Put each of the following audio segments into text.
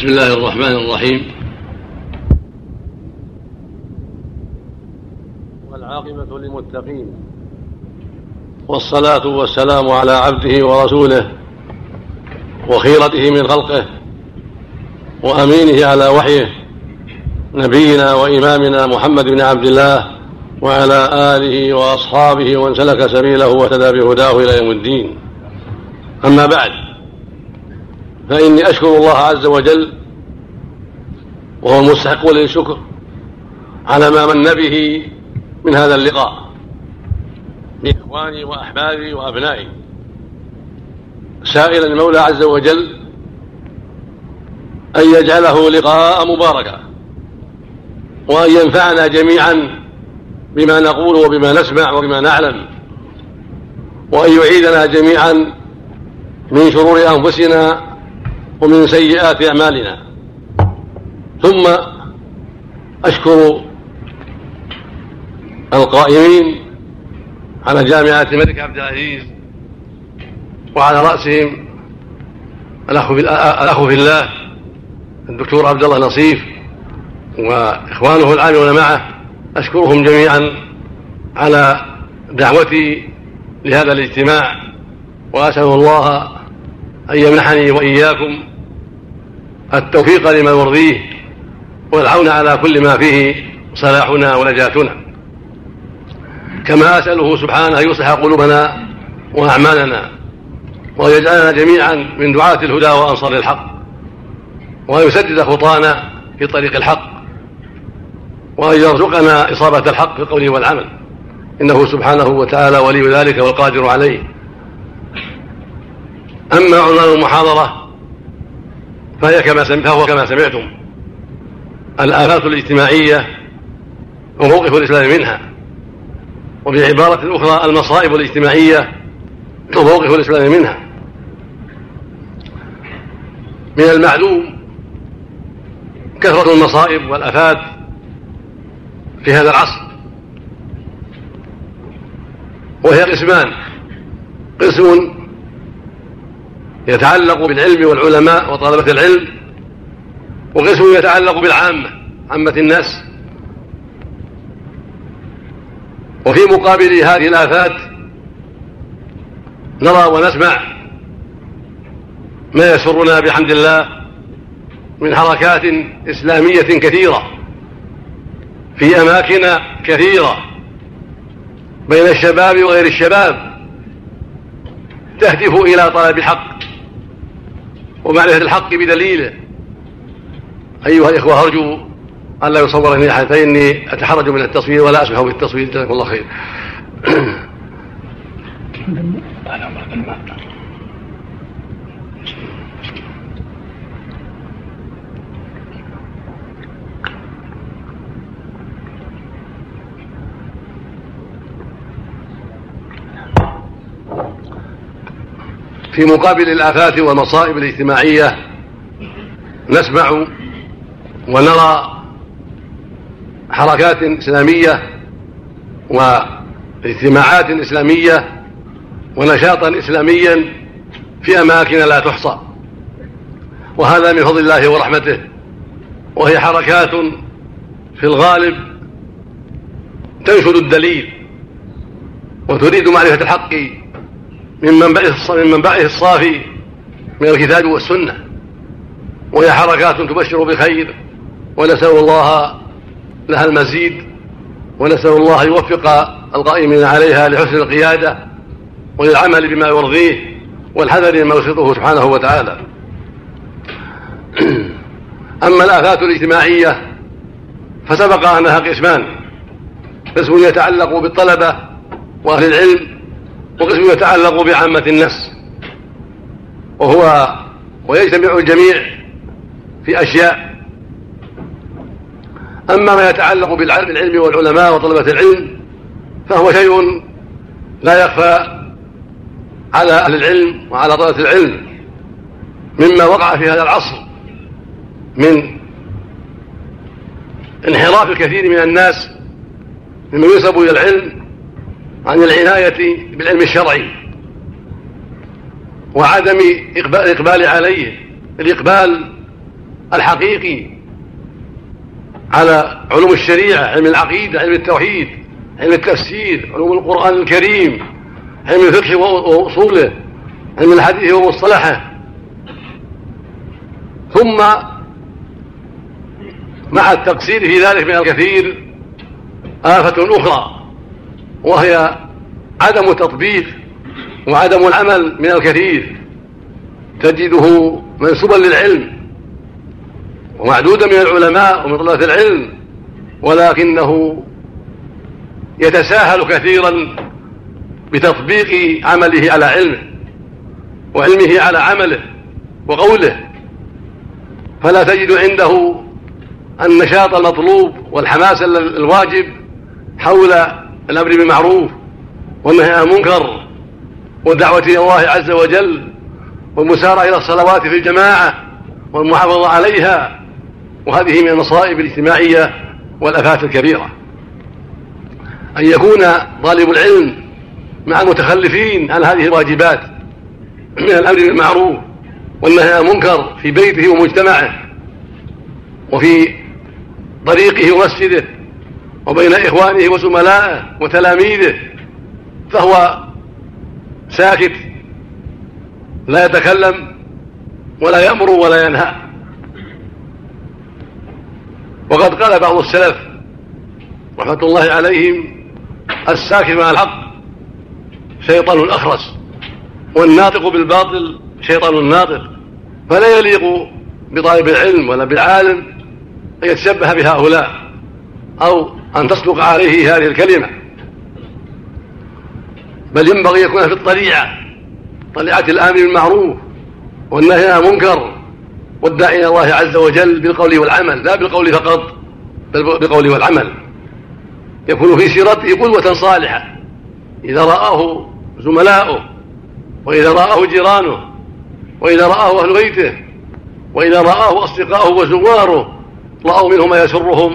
بسم الله الرحمن الرحيم. والعاقبة للمتقين. والصلاة والسلام على عبده ورسوله وخيرته من خلقه وأمينه على وحيه نبينا وإمامنا محمد بن عبد الله وعلى آله وأصحابه ومن سلك سبيله واهتدى بهداه إلى يوم الدين. أما بعد فإني أشكر الله عز وجل وهو المستحق للشكر على ما من به من هذا اللقاء بإخواني وأحبابي وأبنائي. سائلا المولى عز وجل أن يجعله لقاء مباركا وأن ينفعنا جميعا بما نقول وبما نسمع وبما نعلم وأن يعيدنا جميعا من شرور أنفسنا ومن سيئات أعمالنا. ثم أشكر القائمين على جامعة الملك عبد العزيز وعلى رأسهم الأخ في الله الدكتور عبد الله نصيف وإخوانه العاملون معه. أشكرهم جميعا على دعوتي لهذا الاجتماع وأسأل الله أن يمنحني وإياكم التوفيق لما يرضيه والعون على كل ما فيه صلاحنا ونجاتنا. كما أسأله سبحانه أن يصلح قلوبنا وأعمالنا وأن يجعلنا جميعا من دعاة الهدى وأنصار الحق وأن يسدد خطانا في طريق الحق وأن يرزقنا إصابة الحق في القول والعمل. إنه سبحانه وتعالى ولي ذلك والقادر عليه. أما عنوان المحاضرة فهي كما فهو كما سمعتم. الآفات الاجتماعية وموقف الإسلام منها. وبعبارة أخرى المصائب الاجتماعية وموقف الإسلام منها. من المعلوم كثرة المصائب والآفات في هذا العصر. وهي قسمان. قسم يتعلق بالعلم والعلماء وطلبة العلم وقسم يتعلق بالعامة عامة الناس. وفي مقابل هذه الآفات نرى ونسمع ما يسرنا بحمد الله من حركات إسلامية كثيرة في أماكن كثيرة بين الشباب وغير الشباب تهدف إلى طلب الحق. ومعرفة الحق بدليله. أيها الإخوة أرجو أن لا يصورني أحد فإني أتحرج من التصوير ولا أسمح بالتصوير. جزاكم الله خير. في مقابل الآفات والمصائب الاجتماعية نسمع ونرى حركات إسلامية واجتماعات إسلامية ونشاطا إسلاميا في أماكن لا تحصى. وهذا من فضل الله ورحمته. وهي حركات في الغالب تنشد الدليل وتريد معرفة الحق من منبعه من منبعه الصافي من الكتاب والسنة. وهي حركات تبشر بخير ونسأل الله لها المزيد ونسأل الله يوفق القائمين عليها لحسن القيادة وللعمل بما يرضيه والحذر مما يسخطه سبحانه وتعالى. أما الآفات الاجتماعية فسبق أنها قسمان قسم يتعلق بالطلبة وأهل العلم وقسم يتعلق بعامة الناس وهو ويجتمع الجميع في أشياء. أما ما يتعلق بالعلم والعلماء وطلبة العلم فهو شيء لا يخفى على أهل العلم وعلى طلبة العلم. مما وقع في هذا العصر من انحراف الكثير من الناس ممن ينسب إلى العلم عن العناية بالعلم الشرعي وعدم الإقبال عليه الإقبال الحقيقي على علوم الشريعة علم العقيدة علم التوحيد علم التفسير علوم القرآن الكريم علم الفقه وأصوله علم الحديث ومصطلحه. ثم مع التقصير في ذلك من الكثير آفة أخرى. وهي عدم التطبيق وعدم العمل من الكثير تجده منسوبا للعلم ومعدودا من العلماء ومن طلبة العلم ولكنه يتساهل كثيرا بتطبيق عمله على علمه وعلمه على عمله وقوله. فلا تجد عنده النشاط المطلوب والحماس الواجب حول الأمر بالمعروف والنهي عن المنكر والدعوة إلى الله عز وجل والمسارعة إلى الصلوات في الجماعة والمحافظة عليها وهذه من المصائب الاجتماعية والآفات الكبيرة. أن يكون طالب العلم مع المتخلفين عن هذه الواجبات من الأمر بالمعروف والنهي عن المنكر في بيته ومجتمعه وفي طريقه ومسجده وبين إخوانه وزملائه وتلاميذه فهو ساكت لا يتكلم ولا يأمر ولا ينهى. وقد قال بعض السلف رحمة الله عليهم الساكت مع الحق شيطان أخرس والناطق بالباطل شيطان ناطق فلا يليق بطالب العلم ولا بالعالم أن يتشبه بهؤلاء أو أن تصدق عليه هذه الكلمة. بل ينبغي يكون في الطليعة طليعة الآمر بالمعروف والنهي عن المنكر والداعي إلى الله عز وجل بالقول والعمل لا بالقول فقط بل بالقول والعمل. يكون في سيرته قدوة صالحة. إذا رآه زملاؤه وإذا رآه جيرانه وإذا رآه أهل بيته وإذا رآه أصدقاؤه وزواره رأوا منه ما يسرهم.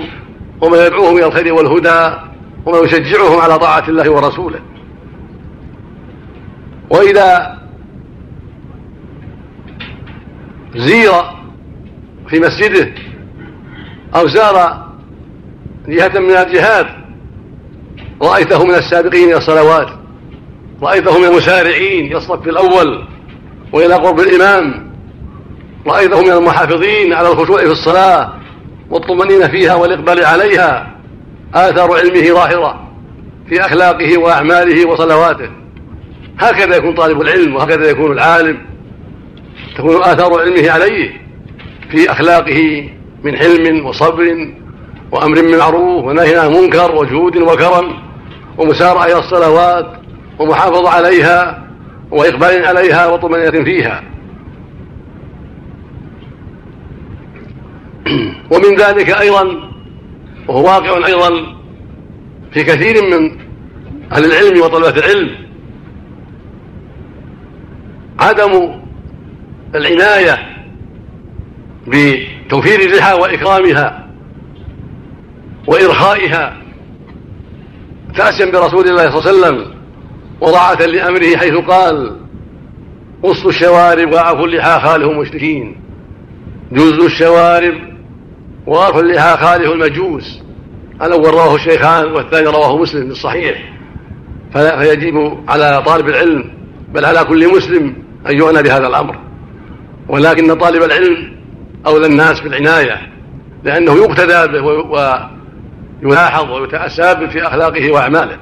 وما يدعوهم إلى الخير والهدى وما يشجعهم على طاعة الله ورسوله. وإذا زير في مسجده أو زار جهة من الجهات رأيته من السابقين إلى الصلوات رأيته من المسارعين إلى الصف الأول وإلى قرب الإمام رأيته من المحافظين على الخشوع في الصلاة والطمأنينة فيها والإقبال عليها آثار علمه ظاهرة في أخلاقه وأعماله وصلواته. هكذا يكون طالب العلم وهكذا يكون العالم. تكون آثار علمه عليه في أخلاقه من حلم وصبر وأمر بالمعروف ونهي عن المنكر وجود وكرم ومسارعة إلى الصلوات ومحافظة عليها وإقبال عليها وطمأنينة فيها. ومن ذلك أيضا وهو واقع أيضا في كثير من أهل العلم وطلبة العلم عدم العناية بتوفير الرحى وإكرامها وإرخائها تأسيا برسول الله صلى الله عليه وسلم وضاعة لأمره حيث قال قصوا الشوارب وعفوا اللحى خاله المشركين جزوا الشوارب اللحى خاله المجوس. الأول رواه الشيخان والثاني رواه مسلم الصحيح. فيجب على طالب العلم بل على كل مسلم أن يعنى بهذا الأمر. ولكن طالب العلم أولى الناس بالعناية لأنه يقتدى به ويلاحظ ويتأسى في أخلاقه وأعماله.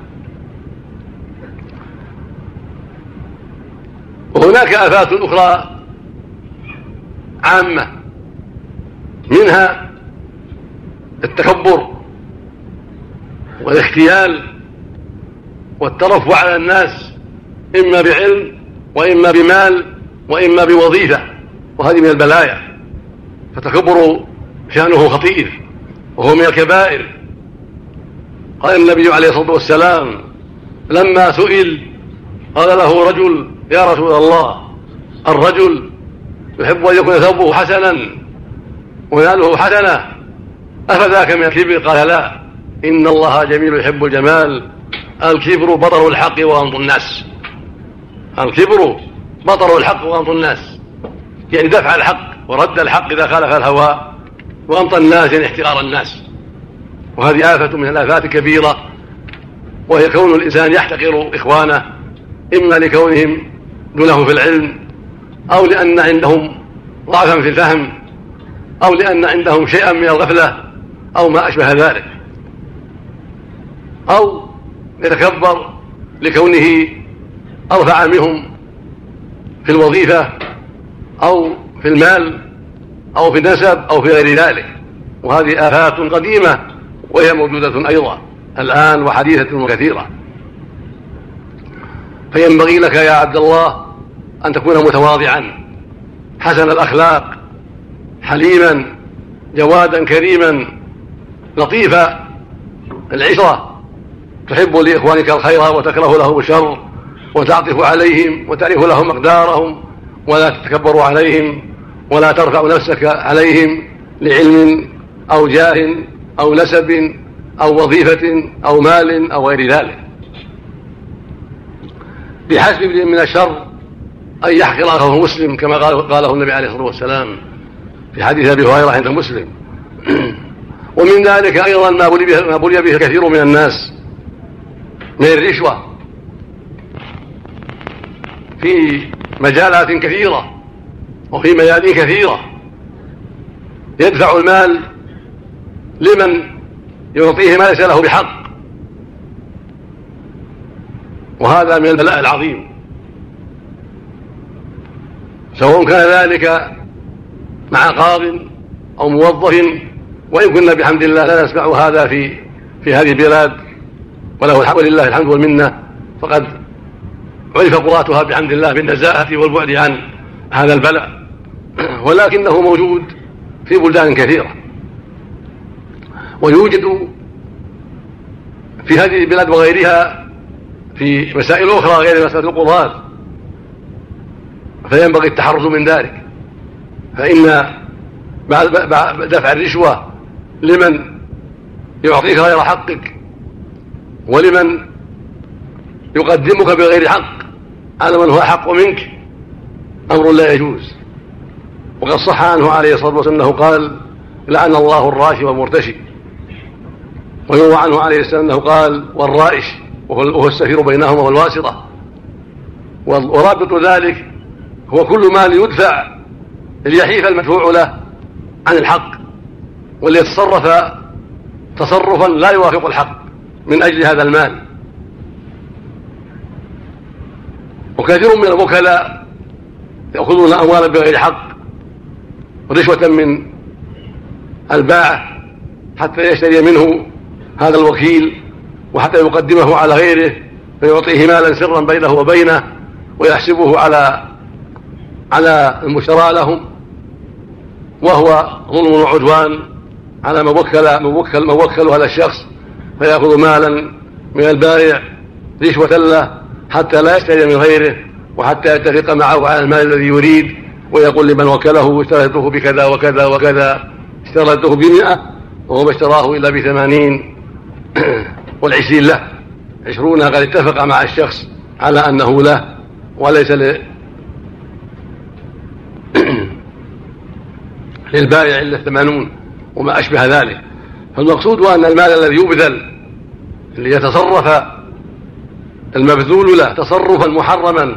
وهناك آفات أخرى عامة منها التكبر والاختيال والترفع على الناس إما بعلم وإما بمال وإما بوظيفة وهذه من البلايا. فتكبر شأنه خطير وهو من الكبائر. قال النبي عليه الصلاة والسلام لما سئل قال له رجل يا رسول الله الرجل يحب أن يكون ثوبه حسنا وناله حسنة أفذاك من الكبر؟ قال لا. إن الله جميل يحب الجمال. الكبر بطر الحق وغمط الناس. الكبر بطر الحق وغمط الناس. يعني دفع الحق ورد الحق إذا خالف الهوى وأمطى الناس يعني احتقار الناس. وهذه آفة من الآفات الكبيرة وهي كون الإنسان يحتقر إخوانه. إما لكونهم دونه في العلم أو لأن عندهم ضعفا في الفهم أو لأن عندهم شيئا من الغفلة. أو ما أشبه ذلك. أو يتكبر لكونه أرفع منهم في الوظيفة أو في المال أو في النسب أو في غير ذلك. وهذه آفات قديمة وهي موجودة أيضا الآن وحديثة وكثيرة. فينبغي لك يا عبد الله أن تكون متواضعا. حسن الأخلاق حليما جوادا كريما. لطيف العشرة. تحب لإخوانك الخير وتكره لهم الشر وتعطف عليهم وتعرف لهم مقدارهم ولا تتكبر عليهم ولا ترفع نفسك عليهم لعلم أو جاه أو نسب أو وظيفة أو مال أو غير ذلك. بحسب من الشر أن يحقر أخاه مسلم كما قاله النبي عليه الصلاة والسلام في حديث أبي هريرة عند مسلم. ومن ذلك أيضا ما بلي به, ما بلي به كثير من الناس. من الرشوة. في مجالات كثيرة وفي ميادين كثيرة. يدفع المال لمن يعطيه ما ليس له بحق. وهذا من البلاء العظيم. سواء كان ذلك مع قاض أو موظف وإن كنا بحمد الله لا نسمع هذا في في هذه البلاد وله الحمد ولله الحمد والمنة. فقد عرف قراتها بحمد الله بالنزاهة والبعد عن هذا البلاء. ولكنه موجود في بلدان كثيرة. ويوجد في هذه البلاد وغيرها في مسائل أخرى غير مسألة القضاة. فينبغي التحرز من ذلك. فإن بعد دفع الرشوة لمن يعطيك غير حقك ولمن يقدمك بغير حق؟ على من هو حق منك؟ أمر لا يجوز. وقد صح عنه عليه الصلاة والسلام أنه قال لعن الله الراشي والمرتشي ويروى عنه عليه السلام أنه قال والرائش وهو السفير بينهما والواسطة ورابط ذلك هو كل مال يدفع ليحيف المدفوع له عن الحق. وليتصرف تصرفا لا يوافق الحق من أجل هذا المال. وكثير من الوكلاء يأخذون أموالا بغير حق رشوة من الباعة حتى يشتري منه هذا الوكيل وحتى يقدمه على غيره فيعطيه مالا سرا بينه وبينه ويحسبه على على المشترى لهم وهو ظلم وعدوان على من وكل موكل موكل هذا الشخص فيأخذ مالا من البائع رشوة له حتى لا يشتري من غيره وحتى يتفق معه على المال الذي يريد ويقول لمن وكله اشتريته بكذا وكذا وكذا اشتريته بمئة وهو ما اشتراه إلا بثمانين والعشرين له. عشرون قد اتفق مع الشخص على أنه له وليس للبائع إلا الثمانون. وما أشبه ذلك. فالمقصود أن المال الذي يبذل ليتصرف المبذول له تصرفا محرما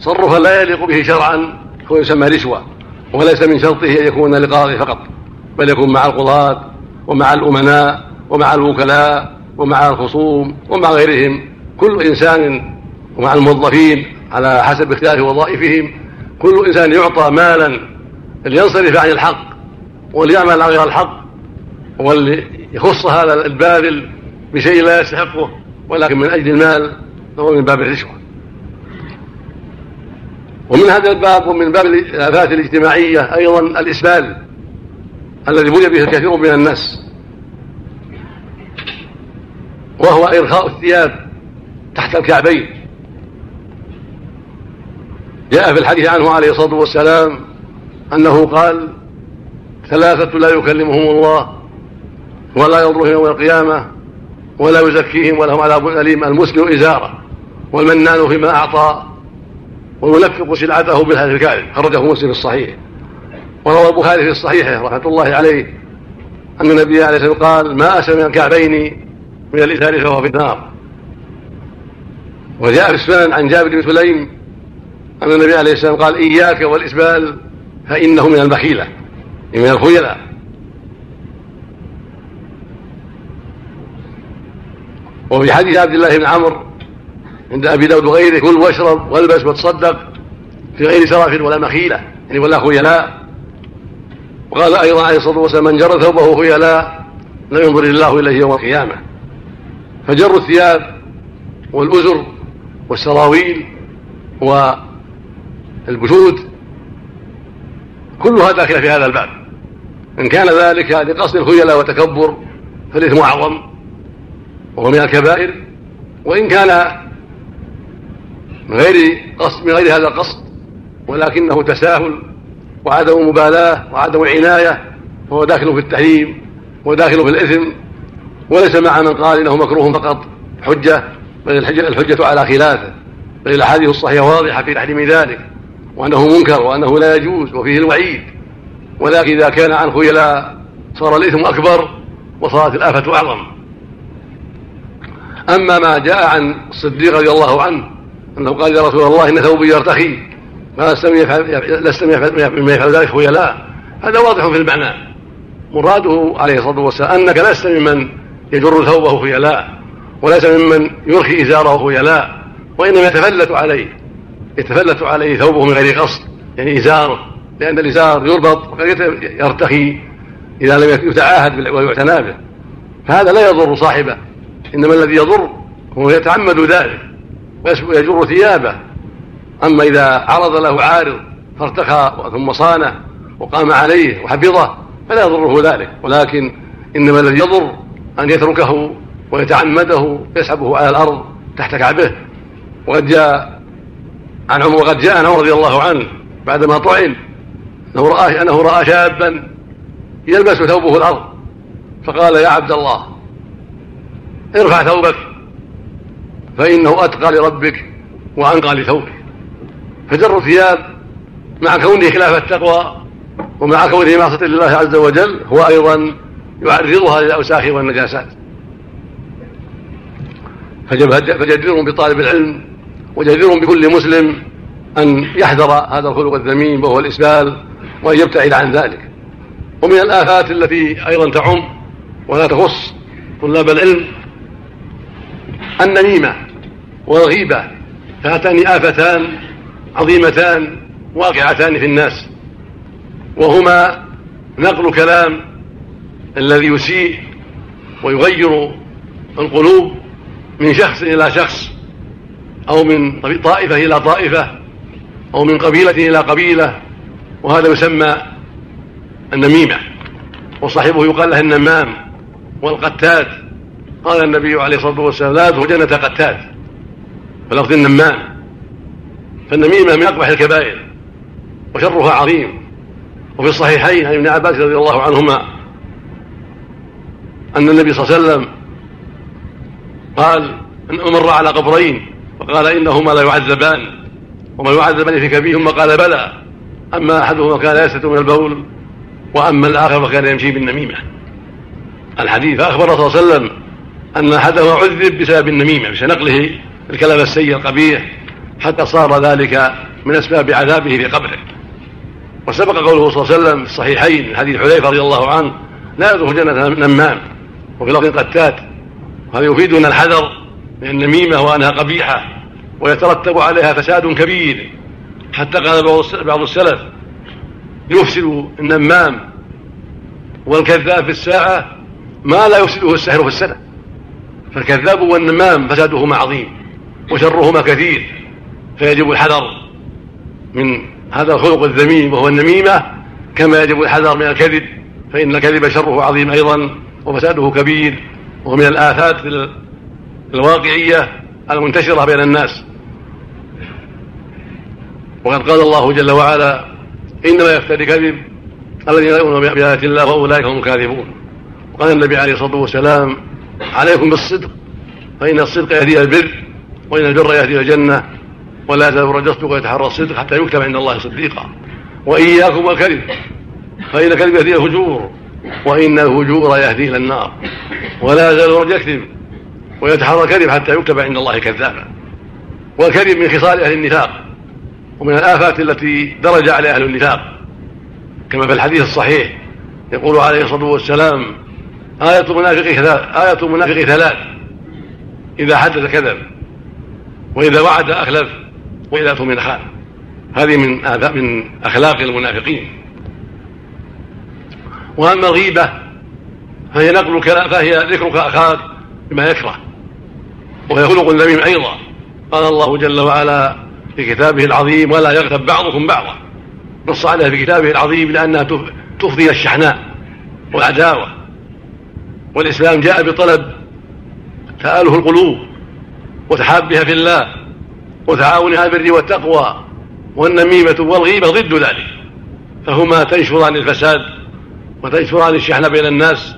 تصرفا لا يليق به شرعا هو يسمى رشوة وليس من شرطه أن يكون لقاضي فقط بل يكون مع القضاة ومع الأمناء ومع الوكلاء ومع الخصوم ومع غيرهم. كل إنسان ومع الموظفين على حسب اختلاف وظائفهم كل إنسان يعطى مالا لينصرف عن الحق وليعمل غير الحق وليخص هذا الباذل بشيء لا يستحقه ولكن من أجل المال فهو من باب الرشوة. ومن هذا الباب ومن باب الآفات الاجتماعية أيضا الإسبال الذي بني به الكثير من الناس وهو إرخاء الثياب تحت الكعبين. جاء في الحديث عنه عليه الصلاة والسلام أنه قال ثلاثة لا يكلمهم الله ولا ينظرهم يوم القيامة ولا يزكيهم ولهم عذاب أليم. المسلم إزارة والمنان فيما أعطى وينفق سلعته بالحديث الكاذب. خرجه مسلم الصحيح. وروى البخاري في صحيحه رحمة الله عليه أن النبي عليه الصلاة والسلام قال ما أسلم من الكعبين من الإزار فهو في النار. وجاء في السنن عن جابر بن سليم أن النبي عليه السلام قال إياك والإسبال فإنه من المخيلة من الخيلاء وفي حديث عبد الله بن عمرو عند أبي داود وغيره كل واشرب والبس وتصدق في غير سرف ولا مخيلة. يعني ولا خيلاء وقال أيضا عليه الصلاة والسلام من جر ثوبه خيلاء لا ينظر الله إليه يوم القيامة. فجر الثياب والأزر والسراويل والبشود كلها داخلة في هذا الباب. إن كان ذلك لقصد الخيلاء وتكبر فالإثم أعظم وهو من الكبائر وإن كان من غير قصد من غير هذا القصد ولكنه تساهل وعدم مبالاة وعدم عناية فهو داخل في التحريم وداخل في الإثم وليس مع من قال إنه مكروه فقط حجة بل الحجة على خلافه بل الأحاديث الصحيحة واضحة في تحريم ذلك. وأنه منكر وأنه لا يجوز وفيه الوعيد. ولكن إذا كان عن خيلاء صار الإثم أكبر وصارت الآفة أعظم. أما ما جاء عن الصديق رضي الله عنه أنه قال يا رسول الله إن ثوبي يرتخي فلست لست مما يفعل ذلك خيلاء هذا واضح في المعنى. مراده عليه الصلاة والسلام أنك لست ممن يجر ثوبه خيلاء وليس ممن يرخي إزاره خيلاء وإنما يتفلت عليه. يتفلت عليه ثوبه من غير قصد يعني إزاره لأن الإزار يربط وقد يرتخي إذا لم يتعاهد ويعتنى به. فهذا لا يضر صاحبه إنما الذي يضر هو يتعمد ذلك ويجر ثيابه. أما إذا عرض له عارض فارتخى ثم صانه وقام عليه وحفظه فلا يضره ذلك. ولكن إنما الذي يضر أن يتركه ويتعمده يسحبه على الأرض تحت كعبه. وقد جاء عن عمر وقد جاء عمر رضي الله عنه بعدما طعن. أنه رأى أنه رأى شابا يلبس ثوبه الأرض. فقال يا عبد الله ارفع ثوبك فإنه أتقى لربك وأنقى لثوبك فجر الثياب مع كونه خلاف التقوى ومع كونه معصية لله عز وجل هو أيضا يعرضها للأوساخ والنجاسات. فجدير بطالب العلم وجدير بكل مسلم أن يحذر هذا الخلق الذميم وهو الإسبال وأن يبتعد عن ذلك. ومن الآفات التي أيضا تعم ولا تخص طلاب العلم النميمة والغيبة فهاتان آفتان عظيمتان واقعتان في الناس وهما نقل كلام الذي يسيء ويغير القلوب من شخص إلى شخص أو من طائفة إلى طائفة أو من قبيلة إلى قبيلة وهذا يسمى النميمة. وصاحبه يقال له النمام والقتات قال النبي عليه الصلاة والسلام لا يدخل جنة قتات بلفظ النمام. فالنميمة من أقبح الكبائر وشرها عظيم. وفي الصحيحين عن ابن عباس رضي الله عنهما أن النبي صلى الله عليه وسلم قال إن مر على قبرين فقال إنهما لا يعذبان وما يعذبان في كبيهما قال بلى. أما أحدهما كان يسلت من البول وأما الآخر فكان يمشي بالنميمة. الحديث فأخبر صلى الله عليه وسلم أن أحدهما عذب بسبب النميمة بسبب نقله الكلام السيء القبيح حتى صار ذلك من أسباب عذابه في قبره. وسبق قوله صلى الله عليه وسلم في الصحيحين حديث حذيفة رضي الله عنه لا يدخل جنة نمام وفي لفظ قتات. وهذا يفيدنا الحذر من النميمة وأنها قبيحة ويترتب عليها فساد كبير. حتى قال بعض السلف يفسد النمام والكذاب في الساعة ما لا يفسده السحر في السنة. فالكذاب والنمام فسادهما عظيم وشرهما كثير. فيجب الحذر من هذا الخلق الذميم وهو النميمة كما يجب الحذر من الكذب فإن الكذب شره عظيم أيضا وفساده كبير. وهو من الآفات الواقعية المنتشرة بين الناس. وقد قال الله جل وعلا إنما يفتري كذب الذين لا يؤمنون بآيات الله وأولئك هم الكاذبون. وقال النبي عليه الصلاة والسلام عليكم بالصدق فإن الصدق يهدي البر وإن البر يهدي الجنة ولا تزال رجصتك ويتحرى الصدق حتى يكتب عند الله صديقا. وإياكم والكذب فإن الكذب يهدي الفجور وإن الفجور يهدي إلى النار. ولا يزال يكذب ويتحرى الكذب حتى يكتب عند الله كذابا. والكذب من خصال أهل النفاق ومن الآفات التي درج عليها أهل النفاق. كما في الحديث الصحيح يقول عليه الصلاة والسلام آية المنافق آية المنافق ثلاث. إذا حدث كذب وإذا وعد أخلف وإذا اؤتمن خان هذه من من أخلاق المنافقين. وأما الغيبة فهي نقل فهي ذكرك أخاك بما يكره. وهي خلق ذميم أيضا. قال الله جل وعلا في كتابه العظيم ولا يغتب بعضكم بعضا نص عليها في كتابه العظيم لأنها تفضي الشحناء والعداوة. والإسلام جاء بطلب تآله القلوب وتحابها في الله وتعاونها على البر والتقوى والنميمة والغيبة ضد ذلك. فهما تنشران الفساد وتنشران الشحن بين الناس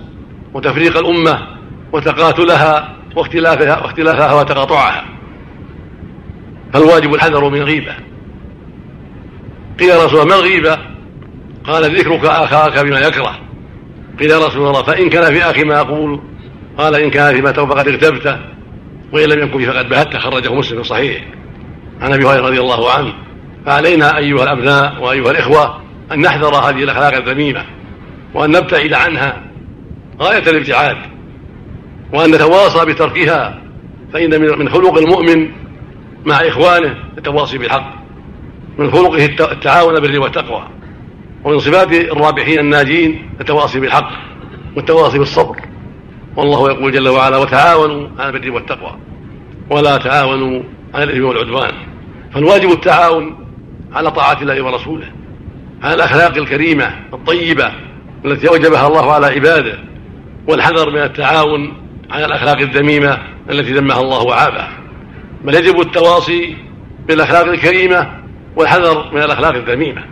وتفريق الأمة وتقاتلها واختلافها واختلافها وتقاطعها. فالواجب الحذر من الغيبة قيل يا رسول الله ما الغيبة؟ قال ذكرك أخاك بما يكره. قيل يا رسول الله فإن كان في أخي ما أقول. قال إن كان فيما تو فقد اغتبته وإن لم يكن فيه فقد بهت خرجه مسلم صحيح. عن أبي هريرة رضي الله عنه. فعلينا أيها الأبناء وأيها الإخوة أن نحذر هذه الأخلاق الذميمة وأن نبتعد عنها غاية الابتعاد. وأن نتواصى بتركها فإن من خلق المؤمن مع إخوانه التواصي بالحق من خلقه التعاون بالبر والتقوى ومن صفات الرابحين الناجين التواصي بالحق والتواصي بالصبر. والله يقول جل وعلا وتعاونوا على البر والتقوى ولا تعاونوا على الإثم والعدوان. فالواجب التعاون على طاعة الله ورسوله على الأخلاق الكريمة الطيبة التي أوجبها الله على عباده والحذر من التعاون على الأخلاق الذميمة التي ذمها الله وعابها بل يجب التواصي بالأخلاق الكريمة والحذر من الأخلاق الذميمة.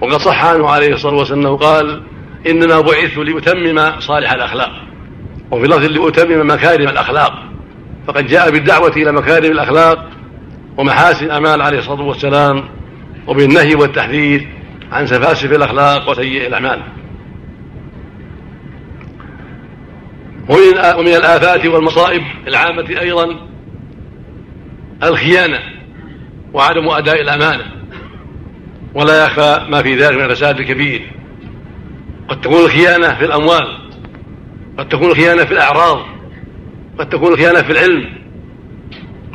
وقد صح عنه عليه الصلاة والسلام أنه قال إنما بعثت لأتمم صالح الأخلاق. وفي لفظ لأتمم مكارم الأخلاق. فقد جاء بالدعوة إلى مكارم الأخلاق ومحاسن الأعمال عليه الصلاة والسلام وبالنهي والتحذير عن سفاسف الأخلاق وسيء الأعمال. ومن الآفات والمصائب العامة أيضا الخيانة وعدم أداء الأمانة ولا يخفى ما في ذلك من الفساد الكبير. قد تكون الخيانة في الأموال قد تكون الخيانة في الأعراض قد تكون الخيانة في العلم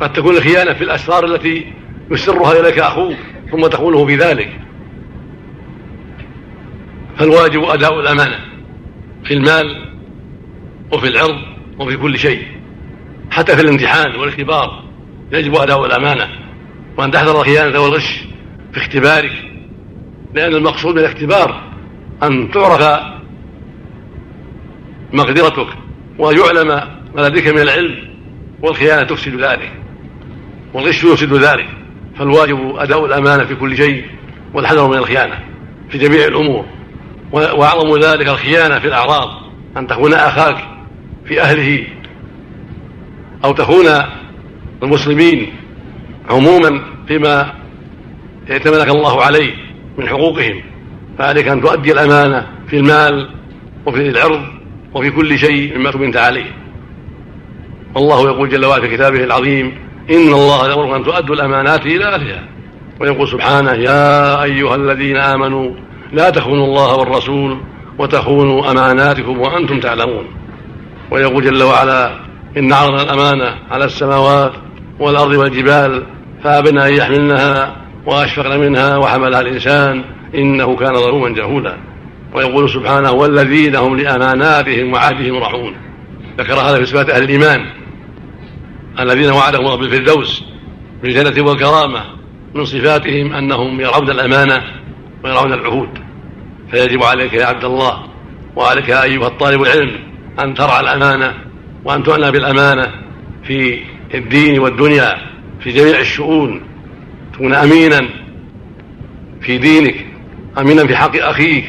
قد تكون الخيانة في الأسرار التي يسرها إليك أخوك ثم تخونه في ذلك. فالواجب أداء الأمانة في المال وفي العرض وفي كل شيء. حتى في الامتحان والإختبار يجب أداء الأمانة. وأن تحذر الخيانة والغش في اختبارك. لأن المقصود من الاختبار أن تعرف مقدرتك ويعلم ما لديك من العلم والخيانة تفسد ذلك. والغش يفسد ذلك. فالواجب أداء الأمانة في كل شيء والحذر من الخيانة في جميع الأمور. وأعظم ذلك الخيانة في الأعراض. أن تكون أخاك في أهله أو تخون المسلمين عموما فيما ائتمنك الله عليه من حقوقهم. فعليك أن تؤدي الأمانة في المال وفي العرض وفي كل شيء مما تمنت عليه. والله يقول جل وعلا في كتابه العظيم إن الله يأمركم أن تؤدوا الأمانات إلى أهلها. ويقول سبحانه يا أيها الذين آمنوا لا تخونوا الله والرسول وتخونوا أماناتكم وأنتم تعلمون. ويقول جل وعلا إن عرضنا الأمانة على السماوات والأرض والجبال فأبن أن يحملنها وأشفقن منها وحملها الإنسان إنه كان ظلوما جهولا. ويقول سبحانه والذين هم لأماناتهم وعهدهم راعون. ذكر هذا في صفات أهل الإيمان. الذين وعدهم رب الفردوس بالجنة والكرامة من صفاتهم أنهم يرعون الأمانة ويرعون العهود. فيجب عليك يا عبد الله وعليك يا أيها الطالب العلم أن ترعى الأمانة وأن تعنى بالأمانة في الدين والدنيا في جميع الشؤون. تكون أمينا في دينك أمينا في حق أخيك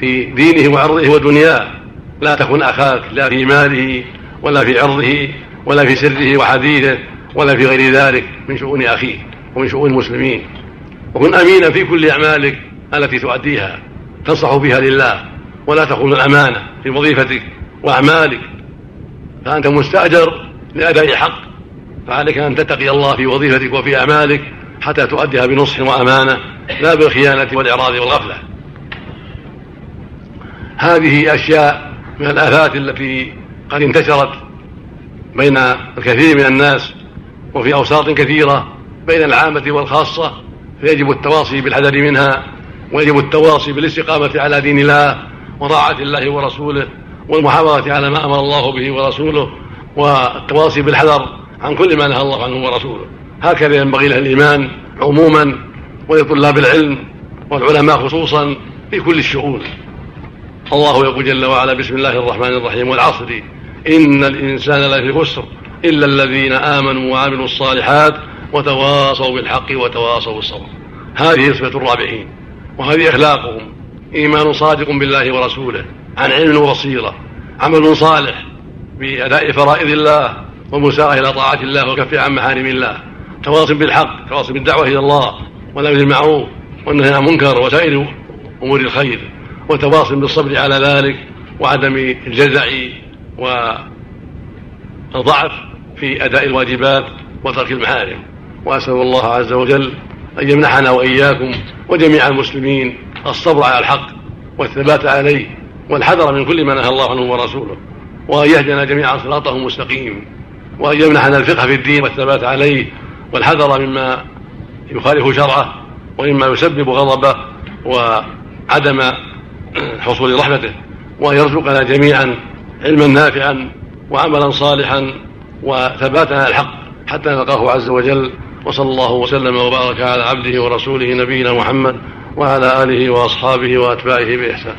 في دينه وعرضه ودنياه. لا تكن أخاك لا في ماله ولا في عرضه ولا في سره وحديثه ولا في غير ذلك من شؤون أخيك ومن شؤون المسلمين. وكن أمينا في كل أعمالك التي تؤديها تنصح بها لله. ولا تخون الأمانة في وظيفتك. وأعمالك فأنت مستأجر لأداء حق فعليك أن تتقي الله في وظيفتك وفي أعمالك حتى تؤديها بنصح وأمانة لا بالخيانة والإعراض والغفلة. هذه أشياء من الآفات التي قد انتشرت بين الكثير من الناس وفي أوساط كثيرة بين العامة والخاصة فيجب التواصي بالحذر منها ويجب التواصي بالاستقامة على دين الله وطاعة الله ورسوله. والمحافظة على ما أمر الله به ورسوله والتواصي بالحذر عن كل ما نهى الله عنه ورسوله. هكذا ينبغي له الإيمان عموما ولطلاب العلم والعلماء خصوصا في كل الشؤون. الله يقول جل وعلا بسم الله الرحمن الرحيم والعصر إن الإنسان لفي خسر إلا الذين آمنوا وعملوا الصالحات وتواصوا بالحق وتواصوا بالصبر. هذه صفة الرابحين وهذه أخلاقهم. إيمان صادق بالله ورسوله. عن علم وبصيرة عمل صالح بأداء فرائض الله والمساغة إلى طاعة الله والكف عن محارم الله. تواصل بالحق تواصل بالدعوة إلى الله والأمر بالمعروف والنهي عن المنكر وسائر أمور الخير. وتواصل بالصبر على ذلك وعدم الجزع والضعف في أداء الواجبات وترك المحارم. وأسأل الله عز وجل أن يمنحنا وإياكم وجميع المسلمين الصبر على الحق والثبات عليه والحذر من كل ما نهى الله عنه ورسوله وأن يهدنا جميعا صراطه المستقيم وأن يمنحنا الفقه في الدين والثبات عليه والحذر مما يخالف شرعه ومما يسبب غضبه وعدم حصول رحمته وأن يرزقنا جميعا علما نافعا وعملا صالحا وثباتا على الحق حتى نلقاه عز وجل وصلى الله وسلم وبارك على عبده ورسوله نبينا محمد وعلى آله وأصحابه وأتباعه بإحسان.